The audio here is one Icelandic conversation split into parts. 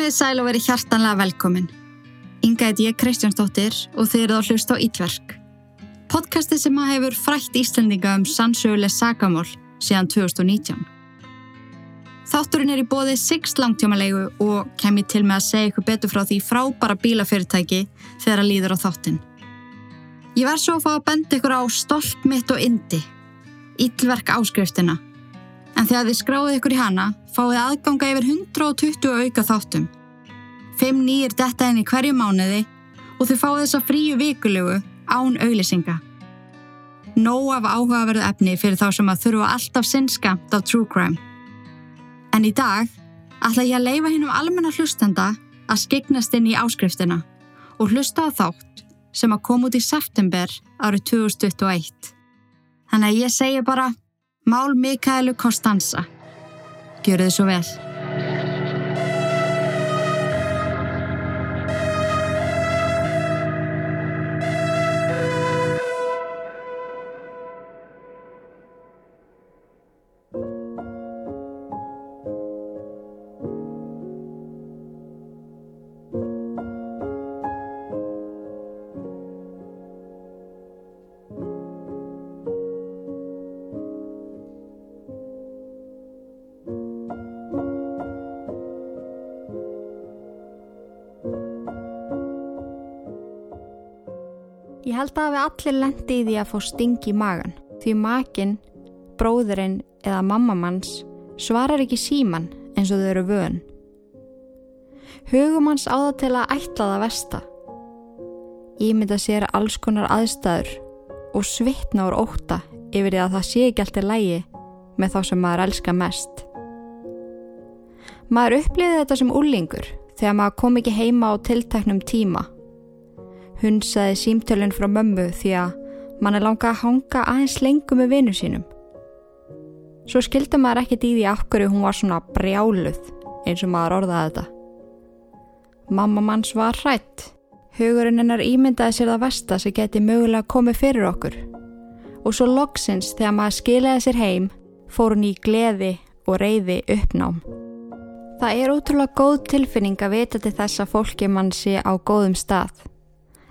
Komiði sæl og verið hjartanlega velkomin. Inga heit ég Kristjánsdóttir og þeir eru að hlusta á Ítverk. Podcasti sem að hefur frætt Íslandinga um sannsöguleg sagamál síðan 2019. Þátturinn er í bóði Six langtjómalegu og kem ég til með að segja ykkur betur frá því frábara bílafyrirtæki þegar að líður á þáttin. Ég verð svo að fá að benda ykkur á stolt mitt og indi, Ítverk áskriftina. En þegar þið skráðu ykkur í hana, fáið aðganga yfir 120 auka þáttum. Fimm nýjir detta inn í hverju mánuði og þið fáið þessa fríu vikulegu án auglisinga. Nó af áhugaverðu efni fyrir þá sem að þurfa alltaf sinnskamt af true crime. En í dag ætla ég að leifa hinn um almenna hlustenda að skeignast inn í áskriftina og hlusta á þátt sem að koma út í september árið 2021. Þannig að ég segi bara Mál Mikaelu Kostanza. Gjör þið svo vel. Ég held að við allir lendi í því að fá stingi í magan því makinn, bróðurinn eða mammamanns svarar ekki síman eins og þau eru vön. Hugum hans á það til að ætla það vesta. Ímynda sér alls konar aðstæður og svitna úr óta yfir því að það sé ekki alltaf lægi með þá sem maður elska mest. Maður upplýði þetta sem úlingur þegar maður kom ekki heima á tilteknum tíma Hunsaði símtölinn frá mömmu því að mann er langa að hanga aðeins lengur með vinnu sínum. Svo skildi maður ekkert í því af hverju hún var svona brjáluð eins og maður orðaði þetta. Mamma manns var hrætt. Hugurinn hennar ímyndaði sér það vesta sem geti mögulega komið fyrir okkur. Og svo loksins þegar maður skilaði sér heim fór hún í gleði og reyði uppnám. Það er útrúlega góð tilfinning að vita til þess að fólki mann sé á góðum stað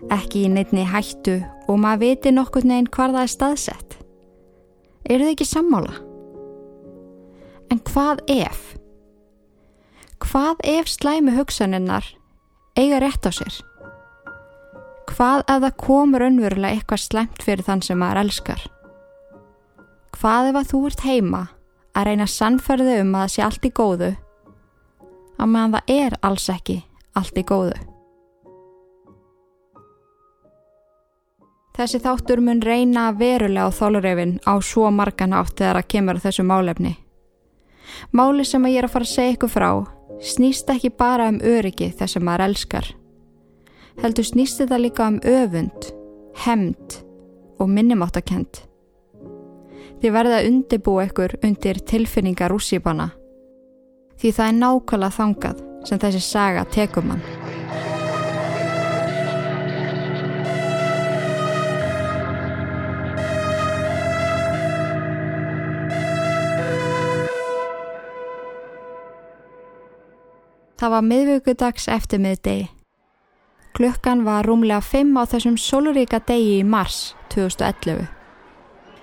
ekki í neittni hættu og maður viti nokkur neginn hvar það er staðsett. Eru þið ekki sammála? En hvað ef? Hvað ef slæmi hugsaninnar eiga rétt á sér? Hvað ef það komur önverulega eitthvað slæmt fyrir þann sem maður elskar? Hvað ef að þú ert heima að reyna sannferðu um að það sé allt í góðu að meðan það er alls ekki allt í góðu? Þessi þáttur mun reyna verulega á þólurefin á svo margan átt þegar að kemur þessu málefni. Máli sem að ég er að fara að segja ykkur frá snýst ekki bara um öryggi þess að maður elskar. Heldur snýst þetta líka um öfund, hemd og minnumáttakent. Þið verða að undibúa ykkur undir tilfinningar úsíbana því það er nákvæmlega þangað sem þessi saga tekum mann. Það var miðvöggudags eftir miðdegi. Klukkan var rúmlega 5 á þessum soluríka degi í mars 2011.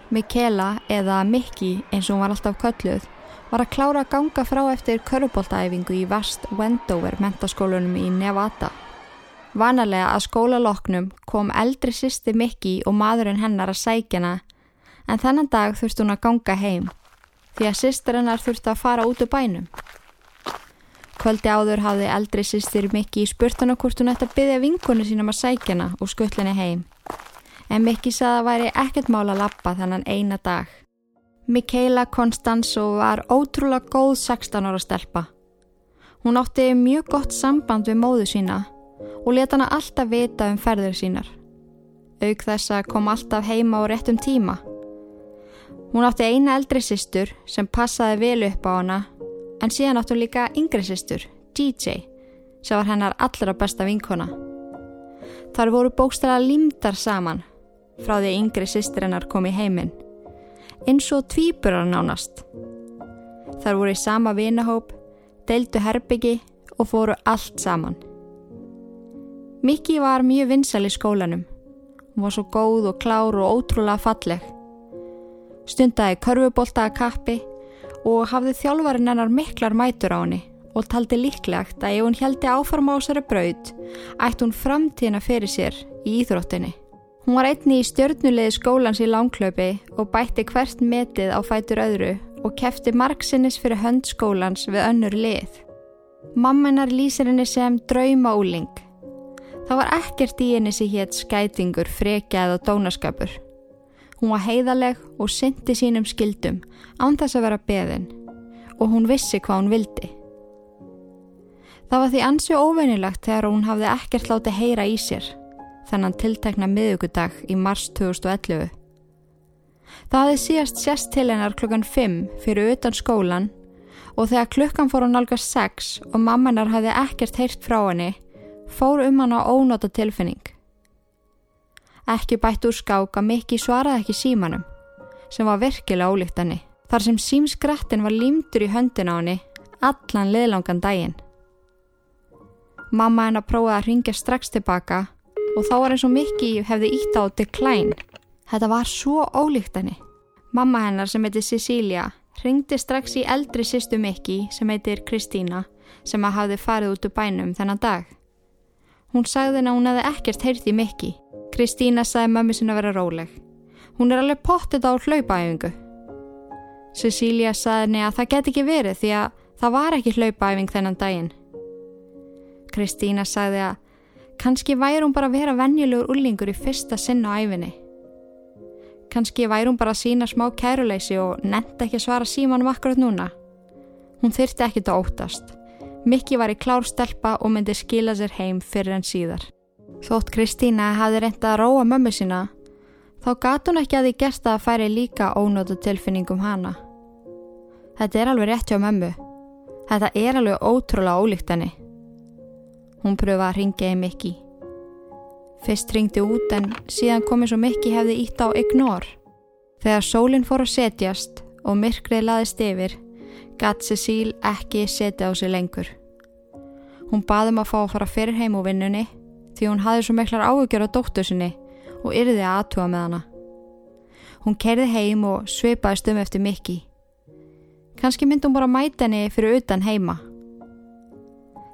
Mikela eða Mikki eins og hún var alltaf kölluð var að klára að ganga frá eftir körubóltaæfingu í Vast Wendover mentaskólunum í Nevada. Vanalega að skólaloknum kom eldri sýsti Mikki og maðurinn hennar að sækjana en þennan dag þurfti hún að ganga heim því að sýstir hennar þurfti að fara út úr bænum. Kvöldi áður hafði eldri sýstir Mikki spurt hann hvort hún ætti að byggja vinkonu sínum að sækjana og skuttlinni heim. En Mikki saði að væri ekkert mál að lappa þannan eina dag. Mikaela Konstanzo var ótrúlega góð 16 ára stelpa. Hún átti mjög gott samband við móðu sína og leta hana alltaf vita um ferðir sínar. Auk þess að kom alltaf heima á réttum tíma. Hún átti eina eldri sýstur sem passaði vel upp á hana en síðan áttu líka yngri sýstur, DJ, sem var hennar allra besta vinkona. Þar voru bókstala limdar saman frá því yngri sýstur hennar kom í heiminn, eins og tvíburar nánast. Þar voru í sama vinahóp, deildu herbyggi og fóru allt saman. Mikki var mjög vinsal í skólanum. Hún var svo góð og klár og ótrúlega falleg. Stundaði körfubóltaða kappi og hafði þjálfarinn hennar miklar mætur á henni og taldi líklegt að ef hún heldi áfarm á þessari braud ætti hún framtíðina fyrir sér í íþróttinni. Hún var einni í stjörnulegði skólans í langklöpi og bætti hvert metið á fætur öðru og kefti margsinnis fyrir hönd skólans við önnur lið. Mammanar lýsir henni sem drauma úling. Það var ekkert í henni sem hétt skætingur, frekja eða dónaskapur. Hún var heiðaleg og syndi sínum skildum án þess að vera beðin og hún vissi hvað hún vildi. Það var því ansi óveinilagt þegar hún hafði ekkert látið heyra í sér þennan tiltekna miðugudag í mars 2011. Það hafði síðast sérst til hennar klukkan 5 fyrir utan skólan og þegar klukkan fór að nálga 6 og mammanar hafði ekkert heyrt frá henni, fór um hann á ónóta tilfinning. Ekki bætt úr skák að Mikki svaraði ekki símanum, sem var virkilega ólíkt henni, þar sem símskrattin var límtur í höndin á henni allan liðlangan daginn. Mamma hennar prófaði að ringja strax tilbaka og þá var eins og Mikki hefði ítt á decline. Þetta var svo ólíkt henni. Mamma hennar sem heiti Cecilia ringdi strax í eldri sýstu Mikki sem heitir Kristína sem að hafði farið út úr bænum þennan dag. Hún sagði henni að hún hefði ekkert heyrt í Mikki. Kristína sagði mömmu sinna að vera róleg. Hún er alveg pottit á hlaupaæfingu. Cecilia sagði henni að það get ekki verið því að það var ekki hlaupaæfing þennan daginn. Kristína sagði að Kanski væri hún bara að vera venjulegur ullingur í fyrsta sinna á æfinni. Kanski væri hún bara að sína smá kæruleysi og nefndi ekki að svara símanum akkurat núna. Hún þyrti ekkit að óttast. Mikki var í klár stelpa og myndi skila sér heim fyrir en síðar. Þótt Kristína hafi reyndað að róa mömmu sína, þá gat hún ekki að því gert að færi líka ónóta tilfinningum hana. Þetta er alveg rétt hjá mömmu. Þetta er alveg ótrúlega ólíkt henni. Hún pröfa að ringja í Mikki. Fyrst ringdi út en síðan komið svo Mikki hefði ítt á ignore. Þegar sólinn fór að setjast og myrkrið laðist yfir, gatt Cecil ekki setja á sig lengur. Hún baðum að fá að fara fyrir heim úr vinnunni því hún hafði svo miklar áhugjör á dóttu sinni og yrði að aðtúa með hana. Hún kerði heim og sveipaði stum eftir Mikki. Kanski myndi hún bara mæta henni fyrir utan heima.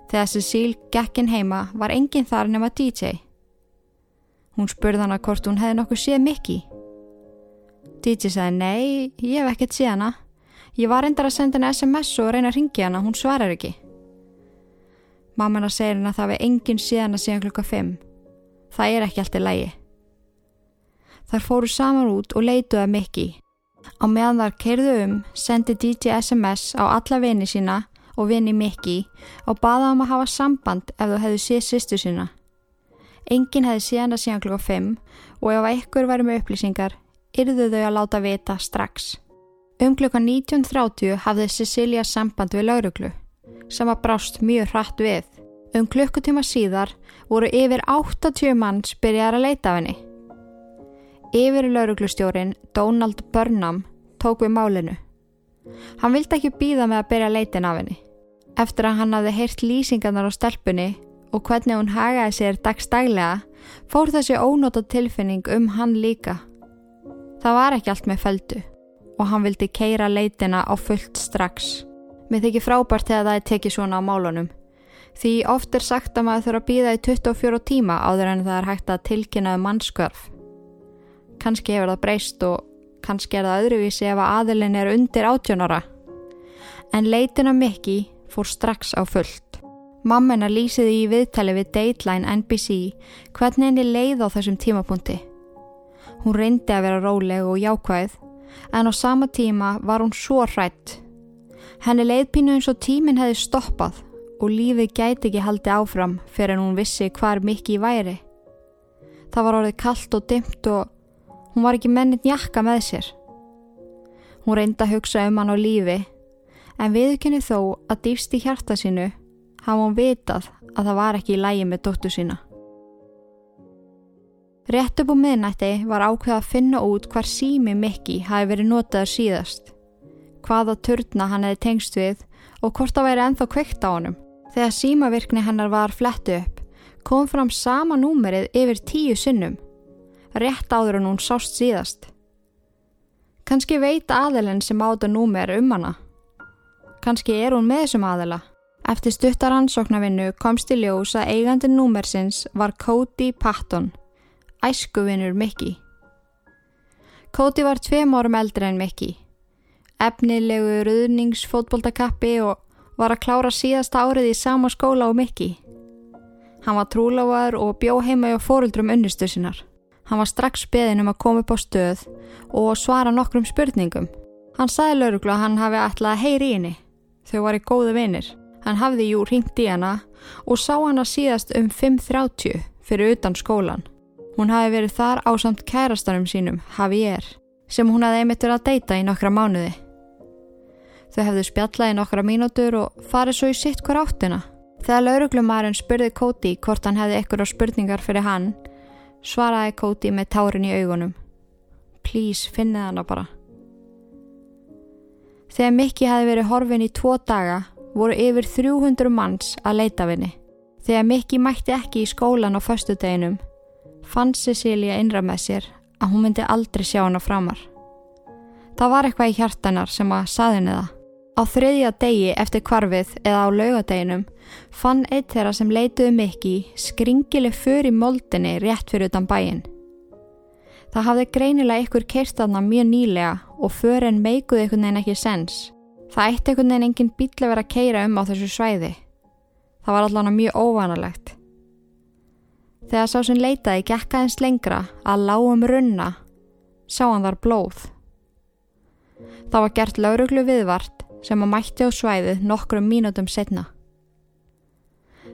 Þegar Cecil gekkin heima var enginn þar nema DJ. Hún spurði hana hvort hún hefði nokkuð séð Mikki. DJ sagði nei, ég hef ekkert séð hana. Ég var endar að senda henni SMS og reyna að ringja hana, hún svarar ekki. Mamma hennar segir henni að það við enginn séð hana síðan klukka 5. Það er ekki allt í lægi. Þar fóru saman út og leituða Mikki. Á meðan þar keirðu um sendi DJ SMS á alla vini sína og vinni Mikki og baða um að hafa samband ef þú hefðu séð sýstu sína. Engin hefði séð hana síðan klukka 5 og ef einhver væri með upplýsingar, yrðu þau að láta vita strax. Um klukka 19.30 hafði Cecilia samband við lauruglu, sem að brást mjög hratt við. Um klukkutíma síðar voru yfir 80 mann spyrjar að leita af henni. Yfir lauruglustjórin Donald Burnham tók við málinu. Hann vildi ekki býða með að byrja leitin af henni. Eftir að hann hafði heyrt lýsingarnar á stelpunni og hvernig hún hagaði sér dagstaglega, fór þessi ónóta tilfinning um hann líka. Það var ekki allt með feldu og hann vildi keira leitina á fullt strax. Mér þykir frábært þegar það er tekið svona á málunum. Því oft er sagt að maður þurfa að býða í 24 tíma áður en það er hægt að tilkynna um mannskörf. Kanski hefur það breyst og kannski er það öðruvísi ef að aðilin er undir átjónara. En leitina Mikki fór strax á fullt. Mammina lýsiði í viðtali við Dateline NBC hvernig henni leið á þessum tímapunkti. Hún reyndi að vera róleg og jákvæð en á sama tíma var hún svo hrætt. Henni leiðpínu eins og tíminn hefði stoppað og lífið gæti ekki haldi áfram fyrir en hún vissi hvar Mikki væri. Það var orðið kallt og dimt og Hún var ekki mennit jakka með sér. Hún reyndi að hugsa um hann á lífi en viðkynni þó að dýfst í hjarta sínu hafa hún vitað að það var ekki í lægi með dóttu sína. Rétt upp á miðnætti var ákveð að finna út hvar sími Mikki hafi verið notaður síðast, hvaða turna hann hefði tengst við og hvort það væri enþá kveikt á honum. Þegar símavirkni hennar var flettu upp, kom fram sama númerið yfir tíu sinnum, rétt áður en hún sást síðast. Kanski veit aðilinn sem áta númer um hana. Kanski er hún með þessum aðila. Eftir stuttar ansóknarvinnu komst í ljós að eigandi númersins var Cody Patton, æskuvinnur Mickey. Cody var tveim árum eldri en Mickey. Efnilegu ruðningsfótboltakappi og var að klára síðasta árið í sama skóla á Mickey. Hann var trúlávar og bjó heima hjá fóruldrum unnustu sinnar. Hann var strax beðin um að koma upp á stöð og svara nokkrum spurningum. Hann sagði lauruglu að hann hafi að heyri í henni. Þau var í góðu vinir. Hann hafði jú ringt í hana og sá hana síðast um 5.30 fyrir utan skólan. Hún hafi verið þar á samt kærastanum sínum, Javier, sem hún hafi einmitt verið að deyta í nokkra mánuði. Þau hefðu spjallað í nokkra mínútur og farið svo í sitt hver áttina. Þegar lauruglumærin spurði Kóti hvort hann hefði ykkur á spurningar fyrir hann, svaraði Kóti með tárin í augunum. Please, finnið hana bara. Þegar Mikki hefði verið horfin í tvo daga, voru yfir 300 manns að leita vinni. Þegar Mikki mætti ekki í skólan á förstu deginum, fann Cecilia innra með sér að hún myndi aldrei sjá hana framar. Það var eitthvað í hjartanar sem að saðinni það. Á þriðja degi eftir kvarfið eða á laugadeginum fann eitt þeirra sem leituði mikki skringileg í moldinni rétt fyrir utan bæin. Það hafði greinilega ykkur keirstaðna mjög nýlega og förin meikuði ykkur neina ekki sens. Það eitt ykkur neina engin bíl að vera að keira um á þessu svæði. Það var allavega mjög óvanalegt. Þegar sá sem leitaði gekka eins lengra að lágum runna sá hann þar blóð. Það var gert lauruglu viðvart sem að mætti á svæðið nokkrum mínútum setna.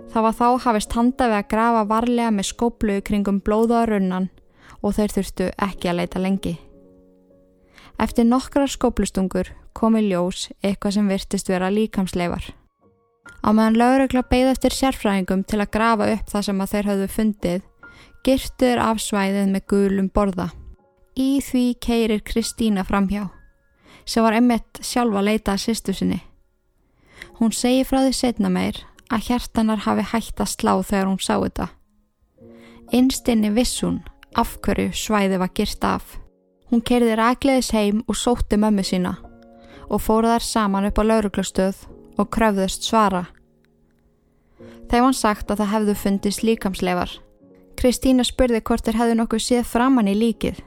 Það var þá hafist handa við að grafa varlega með skóplu kringum blóðaða runnan og þeir þurftu ekki að leita lengi. Eftir nokkrar skóplustungur komi ljós eitthvað sem virtist vera líkamsleifar. Á meðan laurugla beigð eftir sérfræðingum til að grafa upp það sem að þeir hafðu fundið, girtur af svæðið með gulum borða. Í því keirir Kristína framhjá sem var emmett sjálfa að leita að sýstu sinni. Hún segi frá því setna meir að hjertanar hafi hægt að slá þegar hún sá þetta. Innstinni viss hún af hverju svæði var girt af. Hún kerði rækleðis heim og sótti mömmu sína og fóru þær saman upp á lauruglustöð og kröfðust svara. Þegar hann sagt að það hefðu fundist líkamsleifar. Kristína spurði hvort þeir hefðu nokkuð séð framann í líkið.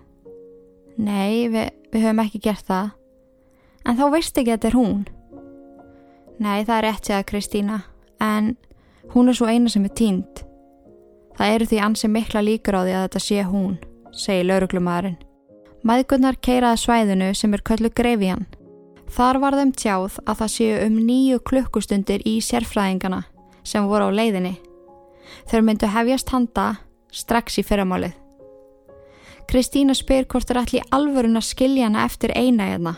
Nei, við, við höfum ekki gert það. En þá veist ekki að þetta er hún. Nei, það er rétt segað Kristína, en hún er svo eina sem er tínt. Það eru því ansi mikla líkur á því að þetta sé hún, segi lauruglumadurinn. Mæðgunnar keiraði svæðinu sem er köllu Greifjan. Þar var þeim tjáð að það séu um nýju klukkustundir í sérfræðingana sem voru á leiðinni. Þeir myndu hefjast handa strax í fyrramálið. Kristína spyr hvort þeir ætli alvörun að skilja hana eftir eina hérna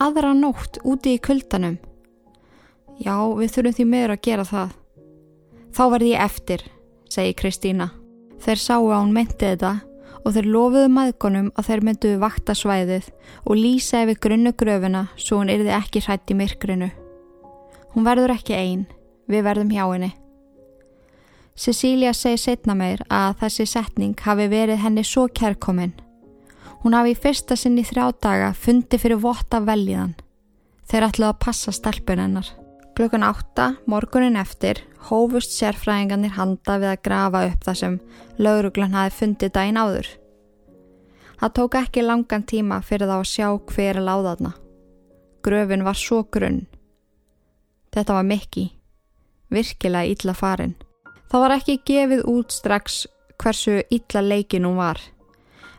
aðra nótt úti í kuldanum. Já, við þurfum því meður að gera það. Þá verði ég eftir, segi Kristína. Þeir sáu að hún meinti þetta og þeir lofuðu maðgunum að þeir mynduðu vakta svæðið og lýsa yfir grunnu gröfuna svo hún yrði ekki hrætt í myrkrinu. Hún verður ekki einn, við verðum hjá henni. Cecilia segi setna meir að þessi setning hafi verið henni svo kærkominn Hún hafi í fyrsta sinni þrjá daga fundi fyrir votta veljiðan. Þeir ætluði að passa stelpun hennar. Klukkan átta, morgunin eftir, hófust sérfræðingarnir handa við að grafa upp það sem lauruglan hafi fundið dæin áður. Það tók ekki langan tíma fyrir þá að sjá hver er láðaðna. Gröfin var svo grunn. Þetta var mikki. Virkilega illa farin. Það var ekki gefið út strax hversu illa leikin hún var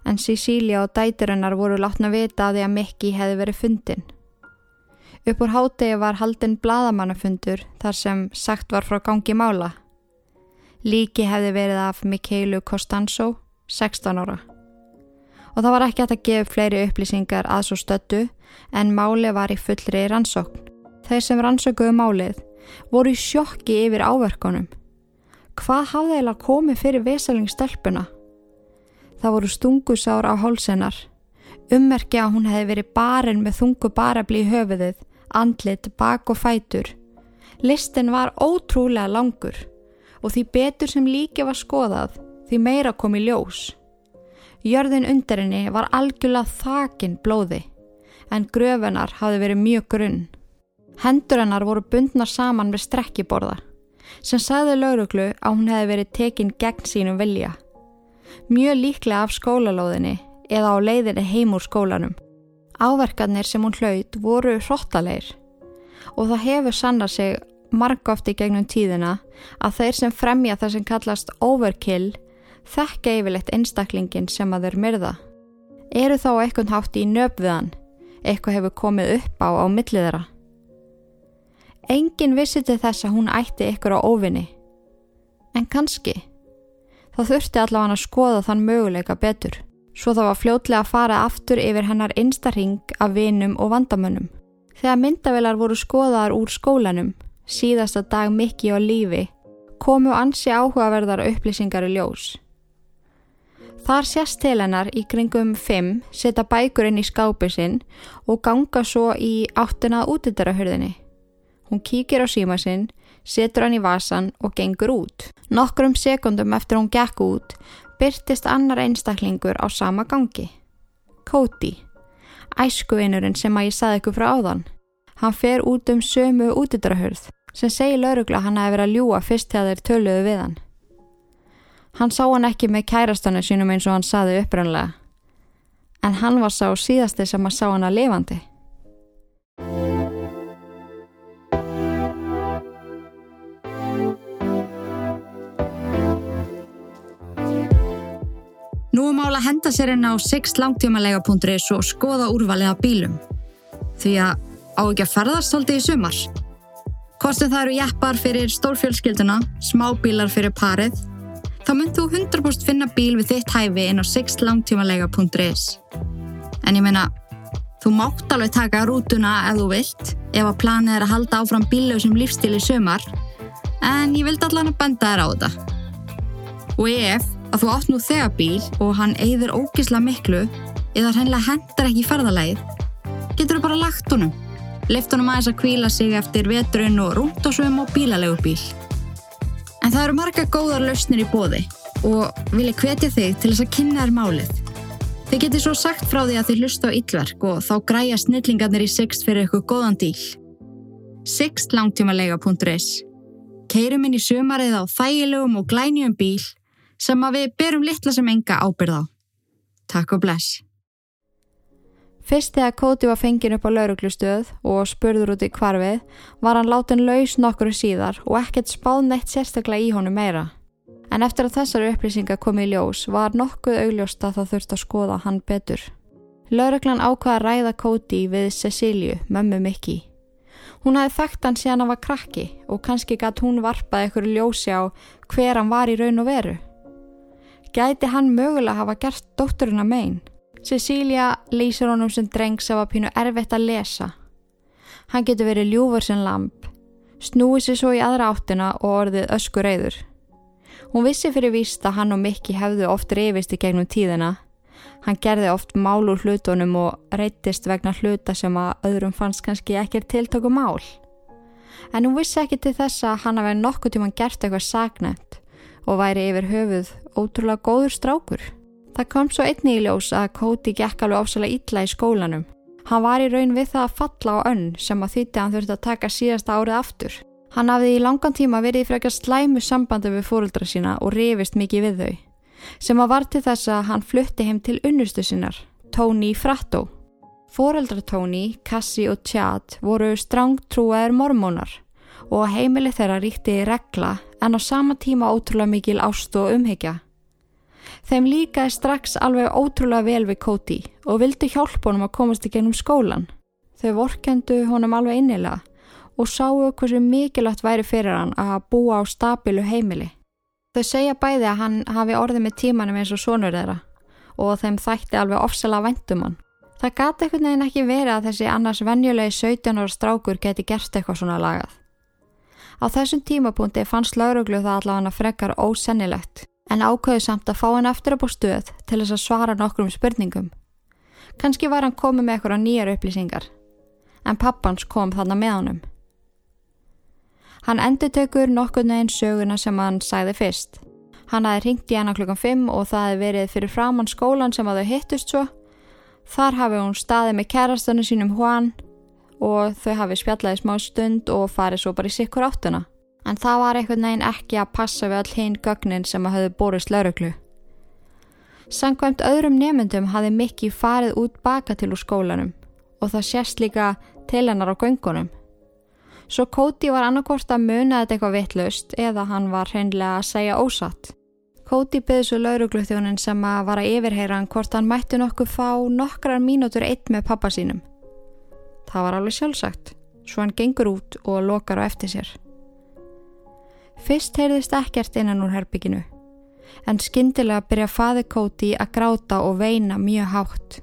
en Cecilia og dætirinnar voru látna vita að því að Mikki hefði verið fundin. Upp úr hátegi var haldinn bladamannafundur þar sem sagt var frá gangi mála. Líki hefði verið af Mikheilu Costanzo, 16 ára. Og það var ekki að gefa fleiri upplýsingar að svo stöttu en máli var í fullri rannsókn. Þeir sem rannsókuðu málið voru í sjokki yfir áverkonum. Hvað hafði eða komið fyrir veselingstelpuna? Það voru stungusár á hálsennar. Ummerki að hún hefði verið barinn með þungu barabli í höfuðið, andlit, bak og fætur. Listin var ótrúlega langur og því betur sem líki var skoðað því meira kom í ljós. Jörðin undarinni var algjörlega þakin blóði en gröfunar hafði verið mjög grunn. Hendur hennar voru bundnar saman með strekkiborða sem sagði lauruglu að hún hefði verið tekinn gegn sínum vilja. Mjög líklega af skólalóðinni eða á leiðinni heim úr skólanum. Áverkarnir sem hún hlaut voru hróttalegir og það hefur sannað sig margófti gegnum tíðina að þeir sem fremja það sem kallast overkill þekka yfirleitt einstaklingin sem að þeir myrða. Eru þá eitthvað hátt í nöfðan, eitthvað hefur komið upp á á millið þeirra. Engin vissi til þess að hún ætti ykkur á óvinni. En kannski. Það þurfti allavega að skoða þann möguleika betur, svo það var fljótlega að fara aftur yfir hennar einstaring af vinum og vandamönnum. Þegar myndavelar voru skoðaðar úr skólanum, síðasta dag mikki á lífi, komu ansi áhugaverðar upplýsingar í ljós. Þar sést til hennar í kringum 5 setja bækur inn í skápið sinn og ganga svo í áttinað útidarahörðinni. Hún kíkir á síma sinn, setur hann í vasan og gengur út. Nokkrum sekundum eftir hún gekk út byrtist annar einstaklingur á sama gangi. Cody, æskuvinurinn sem að ég saði ykkur frá áðan. Hann fer út um sömu útidarahörð sem segir laurugla hann að vera að ljúa fyrst þegar þeir töluðu við hann. Hann sá hann ekki með kærastanu sínum eins og hann saði upprannlega. En hann var sá síðasti sem að sá hann að lifandi. Nú er mála að henda sér inn á 6langtímalega.is og skoða úrvalið af bílum. Því að á ekki að ferðast svolítið í sumar. Hvort það eru jeppar fyrir stórfjölskylduna, smábílar fyrir parið, þá mynd þú 100% finna bíl við þitt hæfi inn á 6langtímalega.is. En ég meina, þú mátt alveg taka rútuna ef þú vilt, ef að planið er að halda áfram bílausum lífstíl í sumar, en ég vildi allan að benda þér á þetta. Og ef að þú átt nú þegar bíl og hann eigður ógisla miklu eða hennilega hendar ekki ferðalægið, getur þú bara lagt honum. Lift honum aðeins að kvíla sig eftir veturinn og rúnt og svöum á bílalegur bíl. En það eru marga góðar lausnir í bóði og vil ég hvetja þig til þess að kynna þér málið. Þið getur svo sagt frá því að þið hlusta á yllverk og þá græja snillingarnir í Sixt fyrir ykkur góðan díl. Sixtlangtímalega.is Keirum inn í sömarið á þægilegum og glænjum bíl sem að við berum litla sem enga ábyrð á. Takk og bless. Fyrst þegar Kóti var fengin upp á lauruglustöð og spurður út í kvarfið var hann látin laus nokkru síðar og ekkert spáð neitt sérstaklega í honum meira. En eftir að þessari upplýsingar kom í ljós var nokkuð augljóst að það þurft að skoða hann betur. Lauruglan ákvaða að ræða Kóti við Cecíliu, mömmu Mikki. Hún hafði þekkt hann síðan hann var krakki og kannski gætt hún varpað ykkur ljósi á hver hann var í raun og veru. Gæti hann mögulega hafa gert dótturina megin? Cecilia lýsir honum sem dreng sem var pínu erfitt að lesa. Hann getur verið ljúfur sem lamp, snúið sér svo í aðra áttina og orðið öskur reyður. Hún vissi fyrir víst að hann og Mikki hefðu oft reyfist í gegnum tíðina. Hann gerði oft mál úr hlutunum og reytist vegna hluta sem að öðrum fannst kannski ekkert tiltöku mál. En hún vissi ekki til þess að hann hafi nokkuð tíma gert eitthvað sagnætt og væri yfir höfuð ótrúlega góður strákur. Það kom svo einni í ljós að Kóti gekk alveg ofsalega illa í skólanum. Hann var í raun við það að falla á önn sem að þýtti að hann þurfti að taka síðasta árið aftur. Hann hafði í langan tíma verið frekar slæmu sambandi við fóröldra sína og rifist mikið við þau. Sem að var til þess að hann flutti heim til unnustu sinnar, Tony Fratto. Fóröldra Tony, Cassie og Chad voru strangtrúaðir mormónar og heimili þeirra ríkti í regla en á sama tíma ótrúlega mikil ást og umhyggja. Þeim líkaði strax alveg ótrúlega vel við Koti og vildi hjálpa honum að komast í gennum skólan. Þau vorkendu honum alveg innilega og sáu hversu mikilvægt væri fyrir hann að búa á stabilu heimili. Þau segja bæði að hann hafi orðið með tímanum eins og sonur þeirra og þeim þætti alveg ofsala vendum hann. Það gati ekkert neginn ekki verið að þessi annars venjulegi 17 ára strákur geti gert eitthvað svona lagað. Á þessum tímapunkti fannst lauruglu það allavega frekar ósennilegt en ákveðu samt að fá hann aftur upp á stöð til þess að svara nokkrum spurningum. Kanski var hann komið með eitthvað nýjar upplýsingar, en pappans kom þarna með honum. Hann endur tökur nokkur neginn söguna sem hann sæði fyrst. Hann hafi ringt í hana klukkan 5 og það hefði verið fyrir framann skólan sem að þau hittust svo. Þar hafi hún staðið með kærastunni sínum Juan og þau hafi spjallaði smá stund og farið svo bara í sikkur áttuna. En það var einhvern veginn ekki að passa við all hinn gögnin sem að höfðu borist lauruglu. Sankvæmt öðrum nemyndum hafi Mikki farið út baka til úr skólanum og það sést líka til hennar á göngunum. Svo Kóti var annarkort að muna þetta eitthvað vittlust eða hann var hreinlega að segja ósatt. Kóti byði svo laurugluþjónin sem að vara yfirheyra hann hvort hann mætti nokkuð fá nokkrar mínútur eitt með pappa sínum. Það var alveg sjálfsagt, svo hann gengur út og lokar á eftir sér. Fyrst heyrðist ekkert innan úr herbygginu, en skindilega byrja faði Kóti að gráta og veina mjög hátt.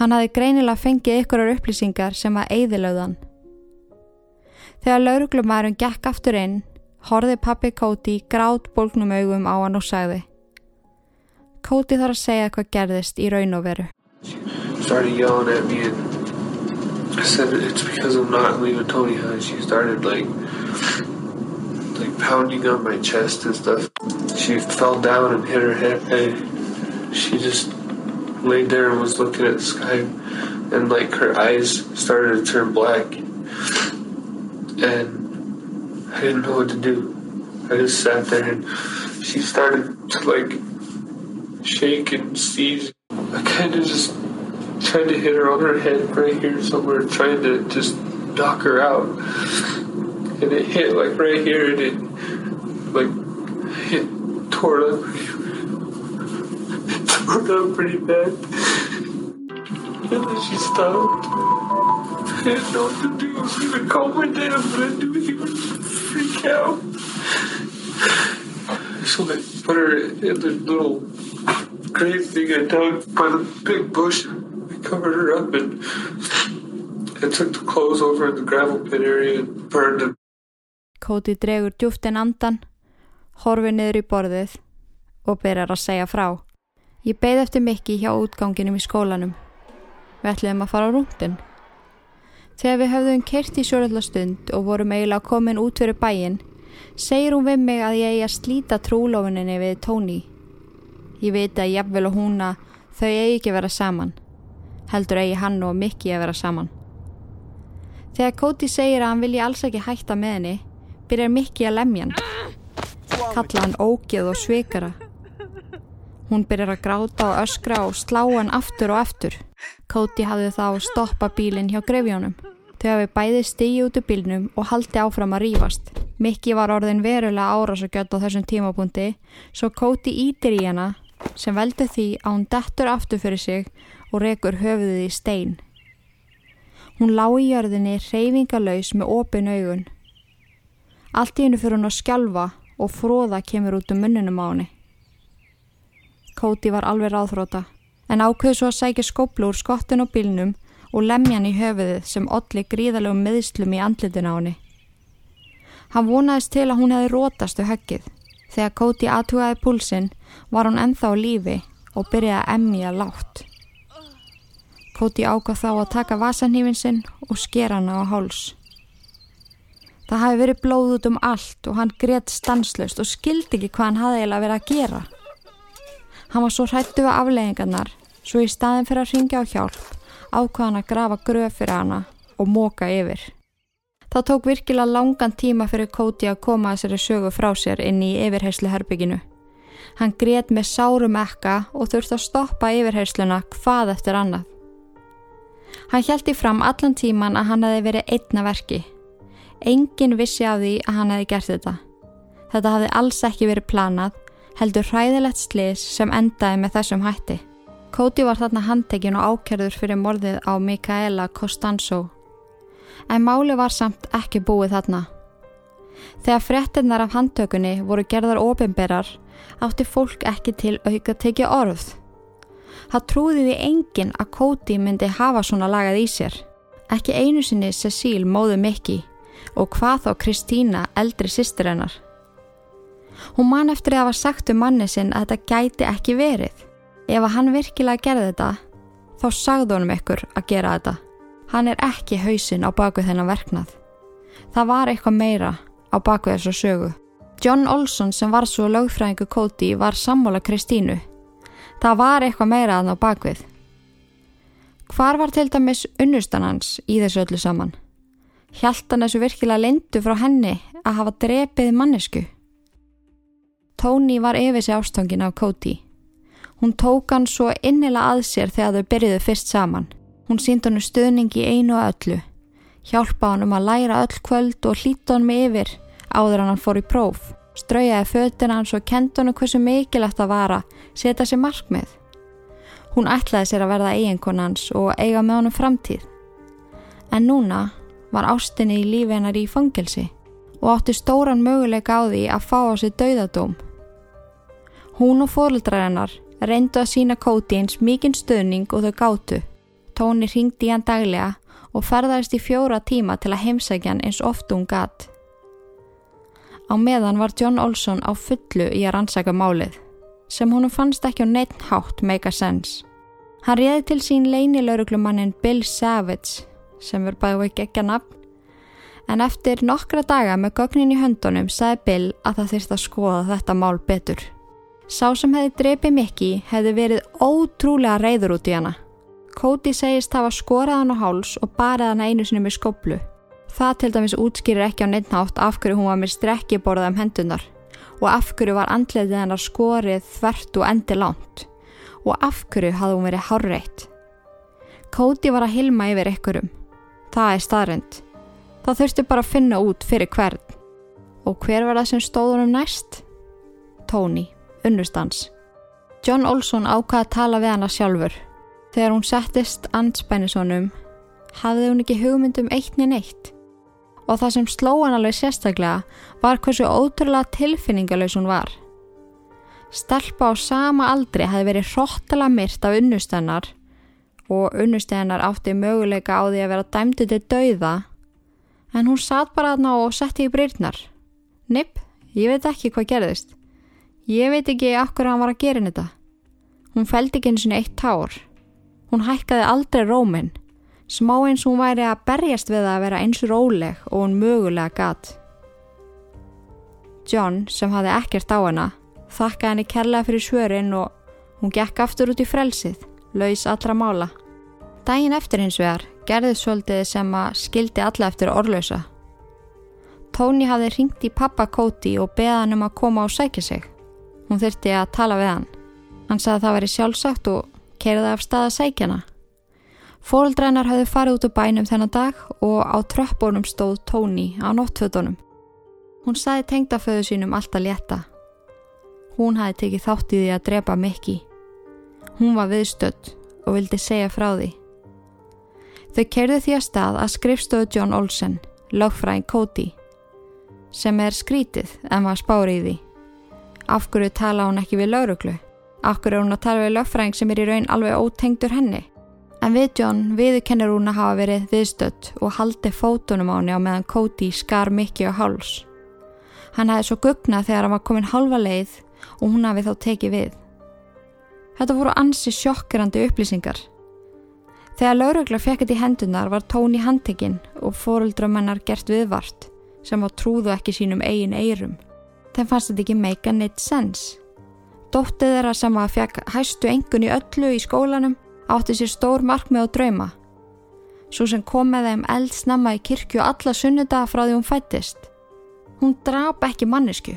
Hann hafi greinilega fengið ykkurar upplýsingar sem að eigðilauðan Þegar lauruglumærum gekk aftur inn, horði pappi Kóti grátt bólgnum augum á hann og sagði Kóti þarf að segja hvað gerðist í raun og veru. started yelling at me and I said it's because I'm not leaving Tony Hunt. She started like like pounding on my chest and stuff. She fell down and hit her head and she just laid there and was looking at the sky and like her eyes started to turn black and I didn't know what to do. I just sat there and she started to like shake and seize. I kind of just tried to hit her on her head right here somewhere, trying to just knock her out. And it hit like right here and it like hit tore it up tore it up pretty bad. And then she stopped. I didn't know what to do. I was gonna call my dad, but I knew he would freak out. So I put her in the little grave thing I dug by the big bush. Covered her up and I took the clothes over in the gravel pit area and burned them. Kóti dregur djúftin andan, horfi niður í borðið og byrjar að segja frá. Ég beigð eftir mikki hjá útganginum í skólanum. Við ætliðum að fara á rúndin. Þegar við höfðum kert í sjóröldastund og vorum eiginlega komin út fyrir bæin, segir hún við mig að ég eigi að slíta trúlofuninni við Tóni. Ég veit að jafnvel og húnna þau eigi ekki vera saman. Heldur eigi hann og Mikki að vera saman. Þegar Koti segir að hann vilji alls ekki hætta með henni, byrjar Mikki að lemja hann. Kalla hann ógeð og sveikara. Hún byrjar að gráta og öskra og slá hann aftur og aftur. Koti hafði þá stoppa bílinn hjá grefjónum. Þau hafi bæði stigi út úr bílnum og haldi áfram að rýfast. Mikki var orðin verulega árásagjöld á þessum tímapunkti svo Koti ítir í hana sem veldi því að hún dettur aftur fyrir sig og rekur höfuðið í stein. Hún lá í jörðinni reyfingalauðs með opin augun. Allt í hennu fyrir hún að skjálfa og fróða kemur út um munnunum á henni. Koti var alveg ráðfróta en ákveð svo að sækja skóplu úr skottun og bílnum og lemjan í höfuðið sem olli gríðalegum meðslum í andlitin á henni. Hann vonaðist til að hún hefði rótastu höggið. Þegar Kóti aðtugaði púlsinn var hún enþá lífi og byrjaði að emja látt. Kóti ákvað þá að taka vasanhífin sinn og skera hana á háls. Það hafi verið blóð út um allt og hann greiðt stanslust og skildi ekki hvað hann hafði eiginlega verið að gera. Hann var svo hrættu við afleggingarnar, svo í staðin fyrir að ringja á hjálp ákvaðan að grafa gröf fyrir hana og móka yfir. Það tók virkilega langan tíma fyrir Kóti að koma sér sögu frá sér inn í yfirherslu herbygginu. Hann grét með sárum ekka og þurfti að stoppa yfirhersluna hvað eftir annað. Hann hjælti fram allan tíman að hann hefði verið einna verki. Engin vissi af því að hann hefði gert þetta. Þetta hafði alls ekki verið planað, heldur hræðilegt slis sem endaði með þessum hætti. Kóti var þarna handtekinn og ákerður fyrir morðið á Mikaela Costanzo. En máli var samt ekki búið þarna. Þegar frettinnar af handtökunni voru gerðar ofinberar átti fólk ekki til auka tekið orð. Það trúði því enginn að Kóti myndi hafa svona lagað í sér. Ekki einu sinni Cecil móðu Mikki og hvað þá Kristína eldri sýstir hennar. Hún man eftir að hafa sagt um manni sinn að þetta gæti ekki verið. Ef hann virkilega gerði þetta, þá sagði honum ykkur að gera þetta. Hann er ekki hausin á baku þennan verknað. Það var eitthvað meira á baku þessu sögu. John Olson sem var svo lögfræðingu Cody var sammála Kristínu. Það var eitthvað meira að ná bakvið. Hvar var til dæmis unnustan hans í þessu öllu saman? Hjælt hann þessu virkilega lindu frá henni að hafa drepið mannesku? Tony var yfir sig ástangin af Cody. Hún tók hann svo innilega að sér þegar þau byrjuðu fyrst saman. Hún sínd hann stuðning í einu og öllu. Hjálpa hann um að læra öll kvöld og hlýta með yfir áður hann fór í próf. Straujaði fötina hans og kendi hann hversu mikilvægt að vara, setja sér markmið. Hún ætlaði sér að verða eiginkonans og eiga með honum framtíð. En núna var ástinni í lífi hennar í fangelsi og átti stóran möguleika á því að fá á sig dauðadóm. Hún og fóröldrar hennar reyndu að sína Kóti eins mikinn stöðning og þau gátu. Tóni ringdi í hann daglega og ferðarist í fjóra tíma til að heimsækja hann eins oft hún gatt. Á meðan var John Olson á fullu í að rannsaka málið, sem honum fannst ekki á neitt hátt make a sense. Hann réði til sín leinilauruglumannin Bill Savage, sem verð bæði ekki ekki að nafn, en eftir nokkra daga með gögnin í höndunum sagði Bill að það þurfti að skoða þetta mál betur. Sá sem hefði drepið Mikki hefði verið ótrúlega reyður út í hana. Cody segist hafa skorað hann á háls og barið hann einu sinni með skoblu. Það til dæmis útskýrir ekki á neittnátt af hverju hún var með strekkiborðað um hendunar og af hverju var andletið hennar skorið þvert og endi langt og af hverju hafði hún verið hárreitt. Cody var að hilma yfir ykkurum. Það er staðrind. Það þurfti bara að finna út fyrir hvern. Og hver var það sem stóðunum næst? Tony, unnustans. John Olson ákvaði að tala við hana sjálfur. Þegar hún settist anspænisonum hafði hún ekki hugmyndum eittni neitt og það sem sló hann alveg sérstaklega var hversu ótrúlega tilfinningalös hún var. Stelpa á sama aldri hefði verið hróttala myrt af unnustennar og unnustennar átti möguleika á því að vera dæmdi til dauða en hún satt bara aðná og setti í brýrnar. Nipp, ég veit ekki hvað gerðist. Ég veit ekki akkur hann var að gera þetta. Hún fældi ekki eins og eitt tár. Hún hækkaði aldrei róminn smá eins hún væri að berjast við að vera eins róleg og hún mögulega gatt. John, sem hafði ekkert á hana, þakkaði henni kærlega fyrir svörin og hún gekk aftur út í frelsið, laus allra mála. Dægin eftir hins vegar gerði svolítið sem að skildi alla eftir orðlösa. Tony hafði ringt í pappa Cody og beða hann um að koma og sækja sig. Hún þurfti að tala við hann. Hann sagði að það væri sjálfsagt og kerði af stað að sækja hana. Fóreldrænar hafði farið út á bænum þennan dag og á tröppbónum stóð Tóni á nóttfötunum. Hún saði tengdaföðu sínum alltaf létta. Hún hafi tekið þátt í því að drepa Mikki. Hún var viðstödd og vildi segja frá því. Þau kerðu því að stað að skrifstöðu John Olsen, lögfræðin Cody, sem er skrítið en var spárið í því. Af hverju tala hún ekki við lauruglu? Hverju er hún að tala við lögfræðing sem er í raun alveg ótengdur henni? En við John viðkennir hún að hafa verið viðstött og haldi fótunum á henni á meðan Cody skar mikið á háls. Hann hefði svo gugnað þegar hann var komin halva leið og hún hafi þá tekið við. Þetta voru ansi sjokkirandi upplýsingar. Þegar laurugla fekkit í hendunar var Tony handtekinn og fóruldramennar gert viðvart sem var trúðu ekki sínum eigin eirum. Þeim fannst þetta ekki make a net sense. Dóttið þeirra sem að fekk hæstu engun í öllu í skólanum átti sér stór markmið og drauma. Svo sem kom með þeim eld snemma í kirkju alla sunnudaga frá því hún fættist. Hún drap ekki mannesku.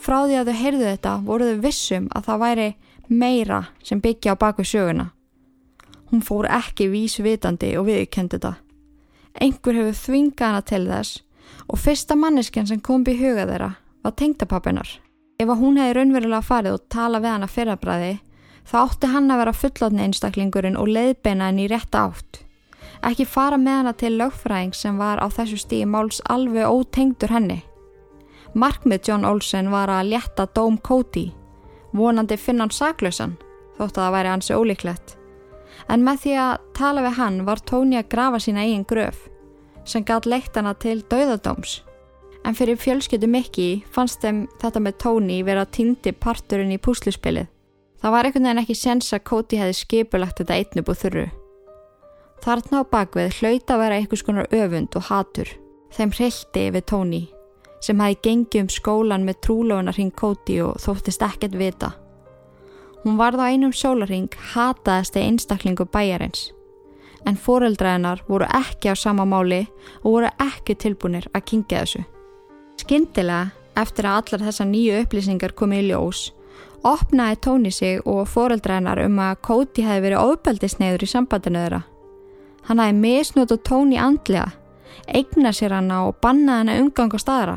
Frá því að þau heyrðu þetta voru þau vissum að það væri meira sem byggja á baku söguna. Hún fór ekki vísvitandi og viðkendi þetta. Engur hefur þvingað hana til þess og fyrsta manneskjan sem kom by huga þeirra var tengdapappinar. Ef að hún hefði raunverulega farið og tala við hana fyrrabræði þá átti hann að vera fullotni einstaklingurinn og leiðbeina henni í rétta átt. Ekki fara með hana til lögfræðing sem var á þessu stíi máls alveg ótengdur henni. Markmið John Olsen var að létta dóm Cody, vonandi finna hann saklausan, þótt að það væri hansi ólíklegt. En með því að tala við hann var Tony að grafa sína eigin gröf, sem gæt leitt hana til dauðadóms. En fyrir fjölskyttu Mikki fannst þeim þetta með Tony vera týndi parturinn í púsluspilið. Það var einhvern veginn ekki sens að Cody hefði skipulagt þetta einnub og þurru. Þarna á bakvið hlauta vera einhvers konar öfund og hatur. Þeim hrilti við Tóni sem hafi gengið um skólan með trúlóðunar hring Kóti og þóttist ekkert vita. Hún varð á einum sólarhing hataðasti einstaklingu bæjarins en fóreldraðinar voru ekki á sama máli og voru ekki tilbúinir að kingja þessu. Skyndilega, eftir að allar þessar nýju upplýsingar komið í ljós, opnaði Tóni sig og fóreldraðinar um að Kóti hefði verið ofbeldisneiður í sambandinu þeirra. Hann hefði misnótt og Tóni andlega, eigna sér hana og bannaði hana umgang á staðra.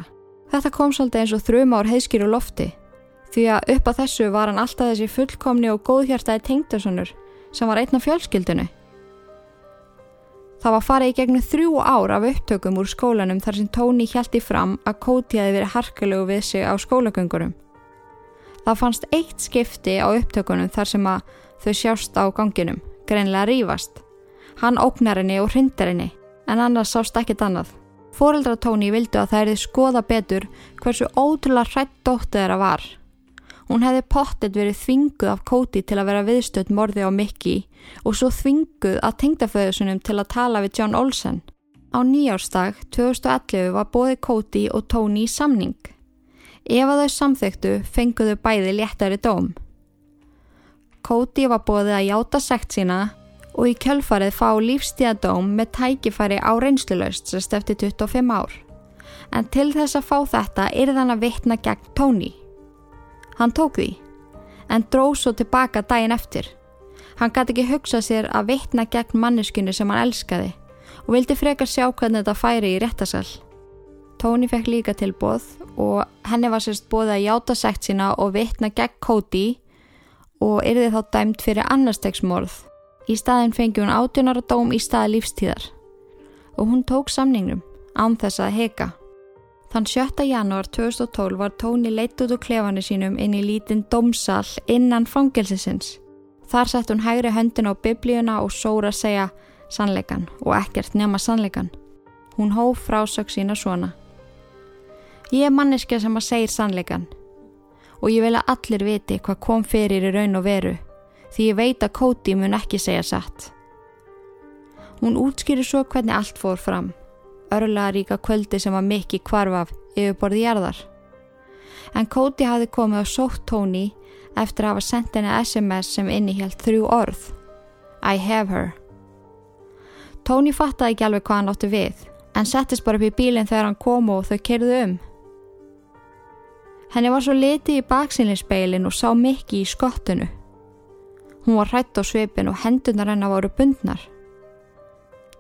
Þetta kom svolítið eins og þrjum ár heiðskýru lofti, því að upp á þessu var hann alltaf þessi fullkomni og góðhjartaði tengdarsonur sem var einna fjölskyldinu. Það var farið í gegnum þrjú ár af upptökum úr skólanum þar sem Tóni hjælti fram að Kóti hefði verið harkalegu við sig á skólagöngurum. Það fannst eitt skipti á upptökunum þar sem að þau sjást á ganginum, greinlega rýfast. Hann óknar henni og hrindar henni, en annars sást ekkit annað. Fóreldra Tóni vildu að það erði skoða betur hversu ótrúlega hrætt dóttið þeirra var. Hún hefði pottet verið þvinguð af Kóti til að vera viðstödd morði á Mickey og svo þvinguð að tengdaföðusunum til að tala við John Olsen. Á nýjárstag 2011 var bóði Kóti og Tony í samning. Ef að þau samþyktu fenguðu bæði léttari dóm. Kóti var bóðið að játa sekt sína og í kjölfarið fá lífstíðadóm með tækifæri á reynslulaust sérst eftir 25 ár. En til þess að fá þetta er þann að vitna gegn Tony. Hann tók því, en dróð svo tilbaka daginn eftir. Hann gæti ekki hugsa sér að vitna gegn manneskunni sem hann elskaði og vildi frekar sjá hvernig þetta færi í réttasal. Tóni fekk líka til bóð og henni var sérst bóðið að játa sekt sína og vitna gegn Cody og yrði þá dæmt fyrir annarstegsmorð. Í staðin fengi hún átjónara dóm í staði lífstíðar og hún tók samningnum án þess að heka. Þann 7. janúar 2012 var Tóni leitt út úr klefanu sínum inn í lítinn domsal innan fangelsisins. Þar sett hún hægri höndin á biblíuna og sóra að segja sannleikan og ekkert nema sannleikan. Hún hóf frásök sína svona. Ég er manneska sem að segja sannleikan og ég vil að allir viti hvað kom fyrir í raun og veru því ég veit að Kóti mun ekki segja satt. Hún útskýri svo hvernig allt fór fram örlaðaríka kvöldi sem var mikið kvarfaf yfirborði jarðar. En Cody hafði komið á sótt Tony eftir að hafa sendt henni SMS sem innihjalt þrjú orð. I have her. Tony fattaði ekki alveg hvað hann átti við, en settist bara upp í bílinn þegar hann kom og þau kerðu um. Henni var svo litið í baksinlinspeilin og sá mikið í skottinu. Hún var hrætt á svipin og hendunar hennar voru bundnar.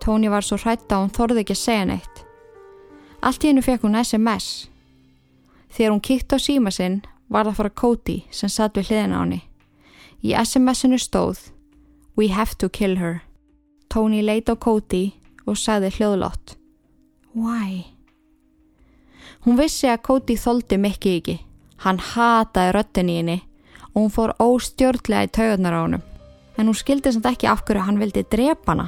Tóni var svo hrætt að hún þorði ekki að segja neitt. Allt í hennu fekk hún SMS. Þegar hún kíkt á síma sinn var það fara Cody sem satt við hliðina á henni. Í SMS-inu stóð We have to kill her. Tóni leita á Cody og sagði hljóðlott Why? Hún vissi að Cody þóldi mikið ekki. Hann hataði röttin í henni og hún fór óstjórnlega í taugarnar á hennum. En hún skildi samt ekki af hverju hann vildi drepa hana.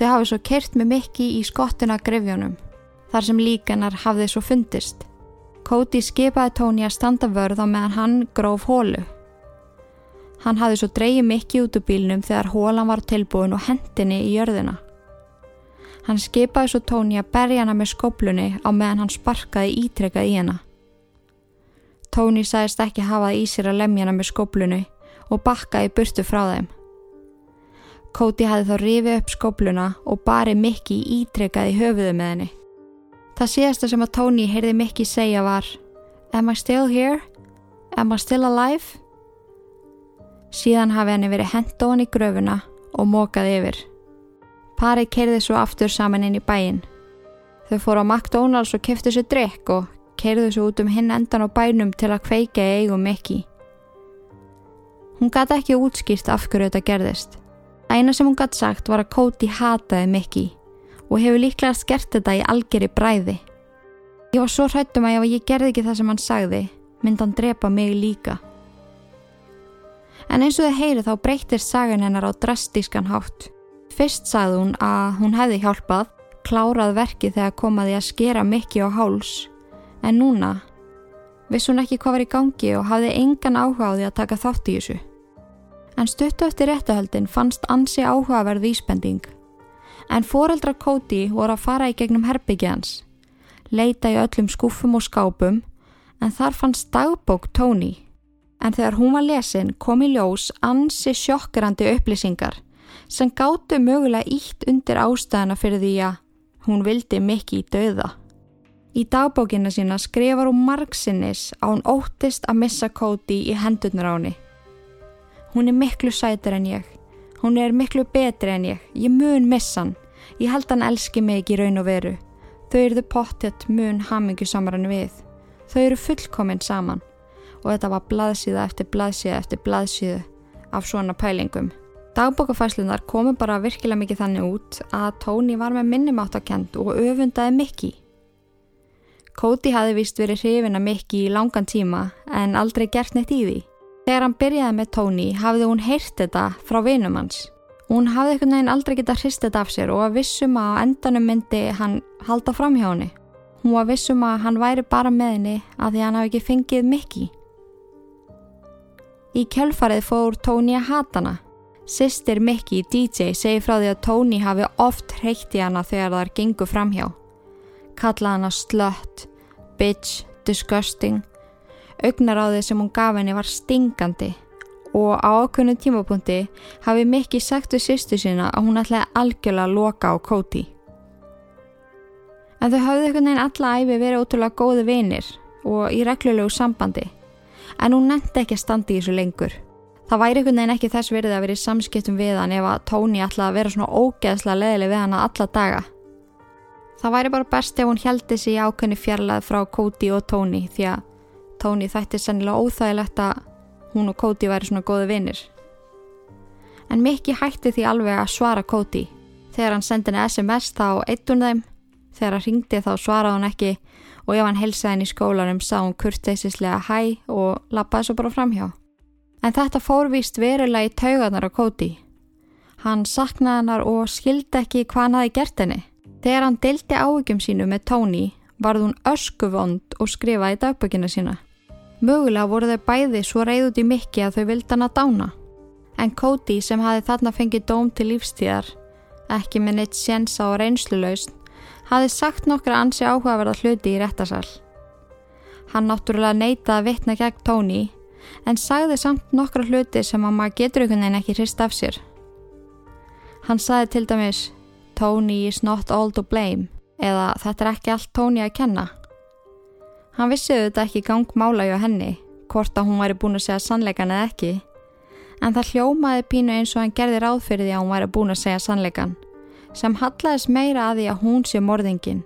Þau hafið svo kert með mikki í skottina grefjónum, þar sem líkanar hafði svo fundist. Cody skipaði Tóni að standa vörð á meðan hann gróf hólu. Hann hafði svo dreyið mikki út úr bílnum þegar hólan var tilbúin og hendinni í jörðina. Hann skipaði svo Tóni að berja hana með skoblunni á meðan hann sparkaði ítrekkað í hana. Tóni sagðist ekki hafað í sér að lemja hana með skoblunni og bakkaði burtu frá þeim. Kóti hafði þá rifið upp skópluna og bari Mikki ítrekað í höfuðu með henni. Það síðasta sem að Tóni heyrði Mikki segja var Am I still here? Am I still alive? Síðan hafi henni verið hend ofan í gröfuna og mókað yfir. Parið keirði svo aftur saman inn í bæin. Þau fóru á McDonalds og keftu sér drikk og keirðu svo út um hinn endan á bænum til að kveika í eigum Mikki. Hún gæti ekki útskýrt af hverju þetta gerðist. Æna sem hún gætt sagt var að Cody hataði Mickey og hefur líklega skert þetta í algjörði bræði. Ég var svo hrættum að ef ég gerði ekki það sem hann sagði, myndi hann drepa mig líka. En eins og þið heyri þá breytir sagan hennar á drastískan hátt. Fyrst sagði hún að hún hefði hjálpað, klárað verki þegar komaði að skera Mickey á háls, en núna viss hún ekki hvað var í gangi og hafði engan áhuga á því að taka þátt í þessu en stuttu eftir réttahöldin fannst ansi áhugaverð vísbending. En foreldrar Cody voru að fara í gegnum herbyggja hans. leita í öllum skúfum og skápum en þar fannst dagbók Tony. En þegar hún var lesin kom í ljós ansi sjokkrandi upplýsingar sem gáttu mögulega ítt undir ástæðana fyrir því að hún vildi mikið í dauða. Í dagbókina sína skrifar hún margsinnis að hún óttist að missa Cody í hendurnar á henni. Hún er miklu sætur en ég. Hún er miklu betri en ég. Ég mun missa hann. Ég held hann elski mig ekki raun og veru. Þau eruðu pottet mun hamingu samaran við. Þau eru fullkominn saman. Og þetta var blaðsíða eftir blaðsíða eftir blaðsíðu af svona pælingum. Dagbókafæslunar komu bara virkilega mikið þannig út að Tóni var með minnumáttakend og öfundaði Mikki. Kóti hafi vist verið hrifin að Mikki í langan tíma en aldrei gert neitt í því. Þegar hann byrjaði með Tóni hafði hún heyrt þetta frá vinum hans. Hún hafði einhvern veginn aldrei getað hrist þetta af sér og að vissum að á endanum myndi hann halda fram hjá henni. Hún var vissum að hann væri bara með henni að því hann hafi ekki fengið Mikki. Í kjölfarið fór Tóni að hata hana. Sistir Mikki, DJ, segi frá því að Tóni hafi oft hreikt í hana þegar þar gengur framhjá. Kalla hana slött, bitch, disgusting. Augnaráðið sem hún gaf henni var stingandi og á ákveðnu tímapunkti hafi Mikki sagt við sýstu sína að hún ætlaði algjörlega að loka á Kóti. En þau hafði einhvern veginn alla æfi verið ótrúlega góði vinir og í reglulegu sambandi en hún nefndi ekki að standi í þessu lengur. Það væri einhvern veginn ekki þess verið að vera í samskiptum við hann ef að Tóni ætlaði að vera svona ógeðslega leðileg við hann að alla daga. Það væri bara best ef hún heldi sig ákveðni fjarlæð frá Kóti og Tóni því að Tóni þætti sennilega óþægilegt að hún og Kóti væri svona góði vinnir. En Mikki hætti því alveg að svara Kóti. Þegar hann sendi henni SMS þá eitt hún þeim, þegar hann ringdi þá svaraði hún ekki og ef hann helsaði henni í skólanum sá hún kurteisislega hæ og lappaði svo bara framhjá. En þetta fórvist verulega í taugarnar á Kóti. Hann saknaði hennar og skildi ekki hvað hann hafi gert henni. Þegar hann delti áhugjum sínu með Tóni varð hún öskuvond og skrifaði dagbökina sína. Mögulega voru þau bæði svo reyð út í mikki að þau vildi hann að dána. En Cody sem hafi þarna fengið dóm til lífstíðar, ekki með neitt sjensa og reynslulaust, hafi sagt nokkra ansi áhugaverða hluti í réttasal. Hann náttúrulega neitaði að vitna gegn Tony en sagði samt nokkra hluti sem að maður getur einhvern veginn ekki hrist af sér. Hann sagði til dæmis Tony is not all to blame eða þetta er ekki allt Tony að kenna. Hann vissi þetta ekki gangmála hjá henni, hvort að hún væri búin að segja sannleikan eða ekki, en það hljómaði pínu eins og hann gerði ráð fyrir því að hún væri búin að segja sannleikan, sem hallaðis meira að því að hún sé morðingin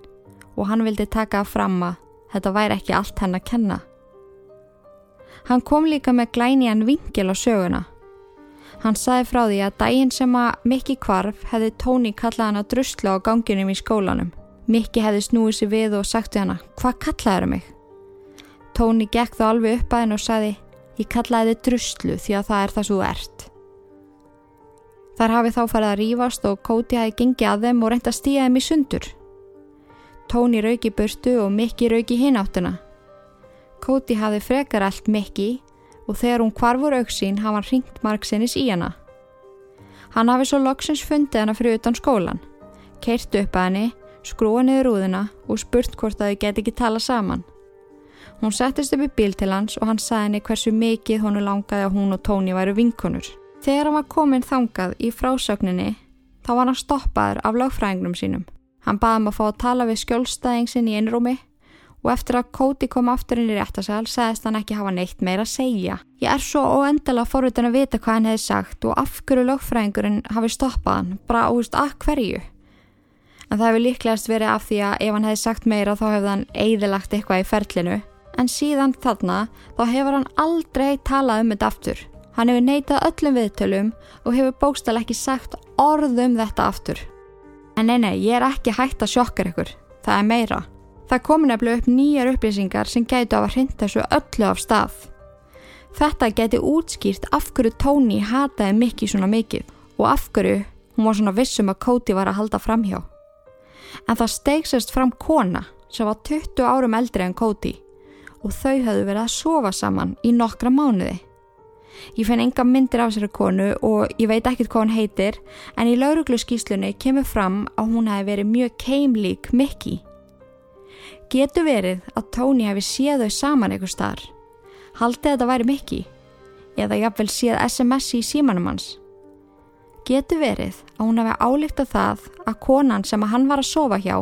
og hann vildi taka fram að þetta væri ekki allt henn að kenna. Hann kom líka með glænian vingil á söguna. Hann saði frá því að daginn sem að Mikki kvarf hefði Tóni kallað hann að drusla á ganginum í skólanum. Mikki hefði snúið sér við og sagt við hana, hvað kallaður mig? Tóni gekk þá alveg upp að henn og saði, ég kallaði þið druslu því að það er það svo ert. Þar hafi þá farið að rýfast og Kóti hafi gengið að þeim og reynt að stíja þeim í sundur. Tóni rauki burtu og Mikki rauki hináttuna. Kóti hafi frekar allt Mikki og þegar hún kvarfur auksín hafa hann ringt margsinnis í hana. Hann hafi svo loksins fundið hana fyrir utan skólan, keirt upp að henni, skrúa niður úðina og spurt hvort að þau get ekki tala saman. Hún settist upp í bíl til hans og hann sagði henni hversu mikið honu langaði að hún og Tóni væru vinkonur. Þegar hann var komin þangað í frásögninni þá var hann stoppaður af lögfræðingnum sínum. Hann baði um að fá að tala við skjólstæðingsinn í einrúmi og eftir að Kóti kom aftur inn í réttasal segðist hann ekki hafa neitt meira að segja. Ég er svo óendilega forvitin að vita hvað hann hefði sagt og af hverju lögfræðingurinn hafi stoppað hann, bara óvist að hverju. En það hefur líklegast verið af því að ef hann hefði sagt meira þá hefði hann eigðilagt eitthvað í ferlinu. En síðan þarna þá hefur hann aldrei talað um þetta aftur. Hann hefur neitað öllum viðtölum og hefur bókstala ekki sagt orð um þetta aftur. En nei, nei, ég er ekki hægt að sjokkar ykkur. Það er meira. Það komi nefnilega upp nýjar upplýsingar sem gætu af að hrinda þessu öllu af stað. Þetta geti útskýrt af hverju Tóni hataði Mikki svona mikið og af hverju hún var svona vissum að Kóti var að halda framhjá. En það steigsast fram kona sem var 20 árum eldri en Kóti og þau höfðu verið að sofa saman í nokkra mánuði. Ég fenn enga myndir af sér að konu og ég veit ekkert hvað hún heitir en í lauruglu skýslunni kemur fram að hún hefði verið mjög keimlík Mikki. Getur verið að Tóni hefði séð þau saman eitthvað starf. Haldið þetta væri mikki eða jafnvel séð SMS í símanum hans. Getur verið að hún hefði álíkt að það að konan sem að hann var að sofa hjá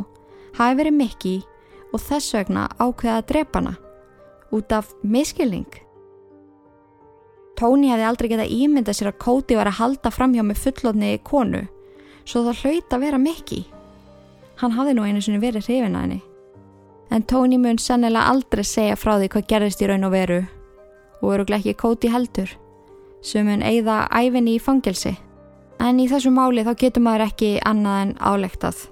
hafi verið mikki og þess vegna ákveða að drepa hana út af miskilning. Tóni hefði aldrei getað ímyndað sér að Kóti var að halda fram hjá með fullotni konu svo það hlaut að vera mikki. Hann hafði nú einu sinni verið hrifin að henni. En Tóni mun sennilega aldrei segja frá því hvað gerðist í raun og veru og eru ekki Kóti heldur sem mun eigða æfinni í fangelsi. En í þessu máli þá getur maður ekki annað en álegtað.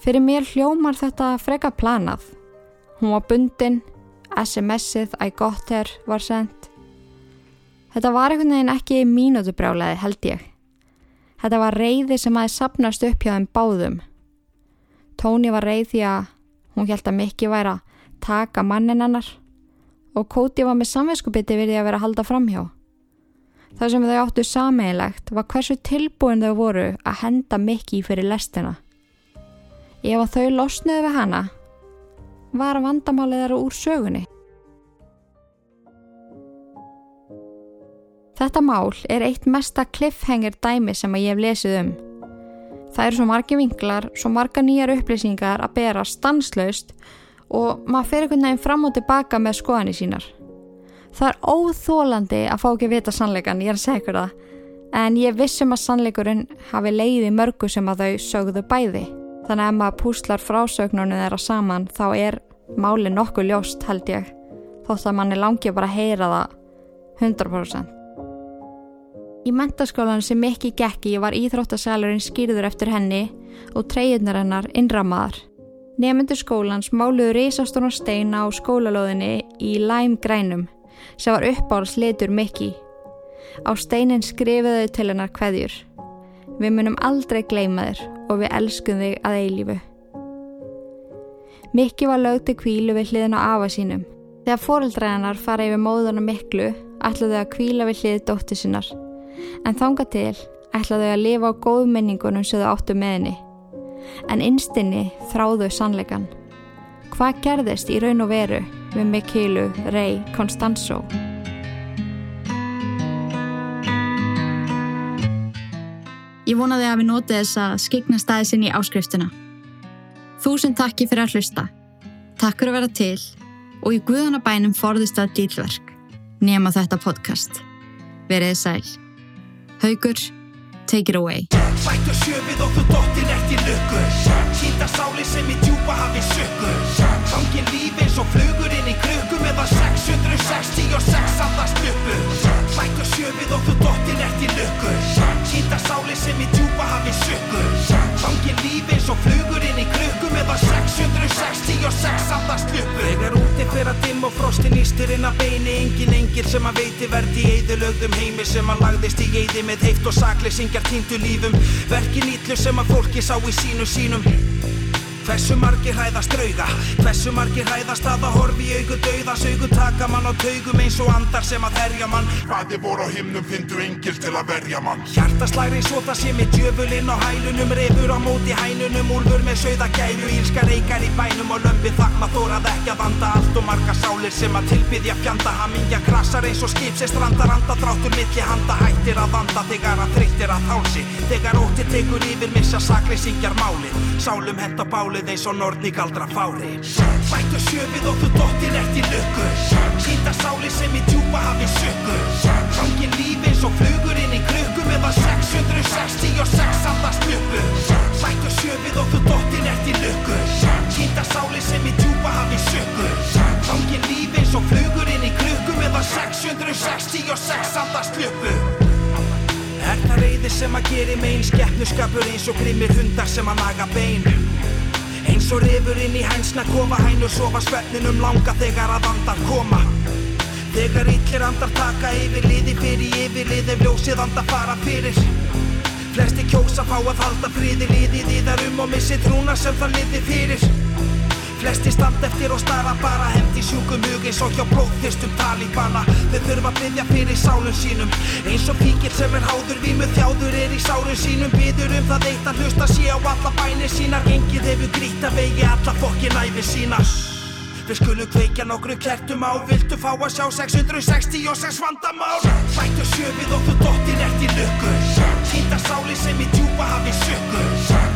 Fyrir mér hljómar þetta freka planað. Hún var bundin, SMS-ið I got her var sendt. Þetta var einhvern veginn ekki mínútubrjálaði held ég. Þetta var reyði sem aðeins sapnast upp hjá þeim báðum. Tóni var reyð því að hún held að mikið væri að taka mannin hennar og Kóti var með samveskubiti við því að vera að halda framhjá. Það sem þau áttu sameigilegt var hversu tilbúin þau voru að henda mikið fyrir lestina. Ef að þau losnuðu við hana, var vandamálið þeirra úr sögunni. Þetta mál er eitt mesta cliffhanger dæmi sem að ég hef lesið um. Það eru svo margi vinklar, svo marga nýjar upplýsingar að bera stanslaust og maður fer einhvern veginn fram og tilbaka með skoðanir sínar. Það er óþólandi að fá ekki vita sannleikan, ég er að segja ykkur það, en ég vissum að sannleikurinn hafi leiði mörgu sem að þau sögðu bæði. Þannig að ef maður púslar frásögnunum þeirra saman þá er máli nokkuð ljóst held ég, þótt að manni langi bara að heyra það 100%. Í mentaskólan sem ekki gekki var íþróttasalurinn skýrður eftir henni og treyjurnar hennar innramaðar. Nefnendur skólans máluðu reysastóna steina á skólalóðinni í læmgrænum sem var uppáhalds litur Mikki. Á steinin skrifuðu til hennar hverjur. Við munum aldrei gleyma þér og við elskum þig að eilífu. Mikki var lögð til kvílu við hliðin á afa sínum. Þegar fóreldræðanar fara yfir móðana miklu ætlaðu að kvíla við hlið dóttir sinnar. En þanga til ætlaðu að lifa á góð minningunum sem þau áttu með henni en innstinni þráðu sannleikan. Hvað gerðist í raun og veru við Mikilu Rey Constanzo? Ég vonaði að við notið þess að skikna staði sinni í áskriftuna. Þúsund takki fyrir að hlusta. Takk fyrir að vera til og í Guðanabænum forðist að dýlverk nema þetta podcast. Verið sæl. Haugur, take it away. Sættu sjöfið og þú dottir eftir lukku Sýnda sáli sem í djúpa hafi sökku Gangin líf eins og flugur inn í krukku Meðan 666 andast uppu Sættu sjöfið og þú dottir eftir lukku Sýnda sáli sem í djúpa hafi sökku Gangin líf eins og flugur inn í krukku Meðan 666 andast uppu Þegar úti fyrir að dimm og frostin ístir inn að beini. Engin engil sem að veiti verði í eðilögðum heimi Sem að lagðist í eði með heift og sakleysingjar týndu lífum. Verkin ítlu sem að fólki sá í sínu sínum Hversu margir hræðast drauga? Hversu margir hræðast að það horfi í augu dauðas augu taka mann á taugum eins og andar sem að herja mann. Hvaði voru á himnum fyndu engil til að verja mann. Hjartaslæri og það sé með djöfulinn á hælunum Refur á móti hænunum, úlfur með sögða gæru Ílska reykar í bænum og lömpi þakma þórað ekki að vanda Allt og marga sálir sem að tilbyðja fjanda Hamingja. Krasar eins og skip sem strandar anda Dráttur milli handa hættir að vanda Þegar að þreyttir að hálsi. Þegar ótti tekur yfir missa sakleysingjar máli Sálum hent á bálið eins og nortni galdra fári. Sættu sjöfið og þú dottir eftir lukku. Sýnda sáli sem í djúpa hafi sökku Gangin líf eins og flugur inn í krukku Meðan 666 andast uppu Sættu sjöfið og þú dottir eftir lukku. Sýnda sáli sem í djúpa hafi sökku Gangin líf eins og flugur inn í krukku Meðan 666 andast uppu Er það reyði sem að geri megin skeppnuskapur eins og grimmir hundar sem að naga bein og rifur inn í hænsna kofa hænur sofa svefninum langa þegar að andar koma. Þegar illir andar taka yfir liði fyrir yfirlið ef ljósið andar fara fyrir. Flesti kjósa fá að halda friði liðið í þar um og missi trúna sem það liði fyrir Flesti stand eftir og stara bara hendi sjúkum hug eins og hjá blóðþyrstum talibana. Þau þurfa að byggja fyrir sálum sínum. Eins og píkir sem er háður vímu þjáður er í sálum sínum. Byður um það eitt að hlusta sé á alla bænir sínar. Gengið hefur grýtt að vegi alla fokkin æfi sína. Við skulum kveikja nokkru kertum á. Viltu fá að sjá 666 vandamál? Sættu sjöfið og þú dottir ert í lukku. Týnda sáli sem í djúpa hafi sökku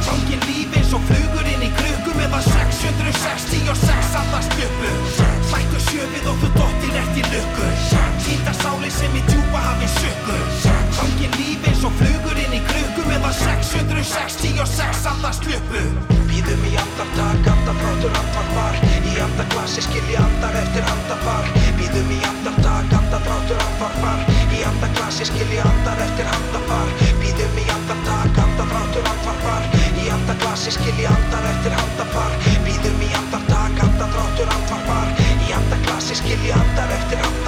Fangin líf eins og flugur inn í krukku Meðan 666 andast jöpu Sættu sjöfið og þú dottir í lukku. Týnda sáli sem í djúpa hafi sökku Fangin líf eins og flugur inn í krukku Meðan 666 andast jöpu Býðum í andartak, andabrátur, andvarpar Í andaglassi skilji andar eftir handafar Býðum í andartak, andabrátur, andvarpar Í andaglassi skilji andar eftir handafar andaglasi skilji andar eftir handapar. Býður mér andartak, andadráttur andvarpar. Í andaglasi skilji andar eftir handapar.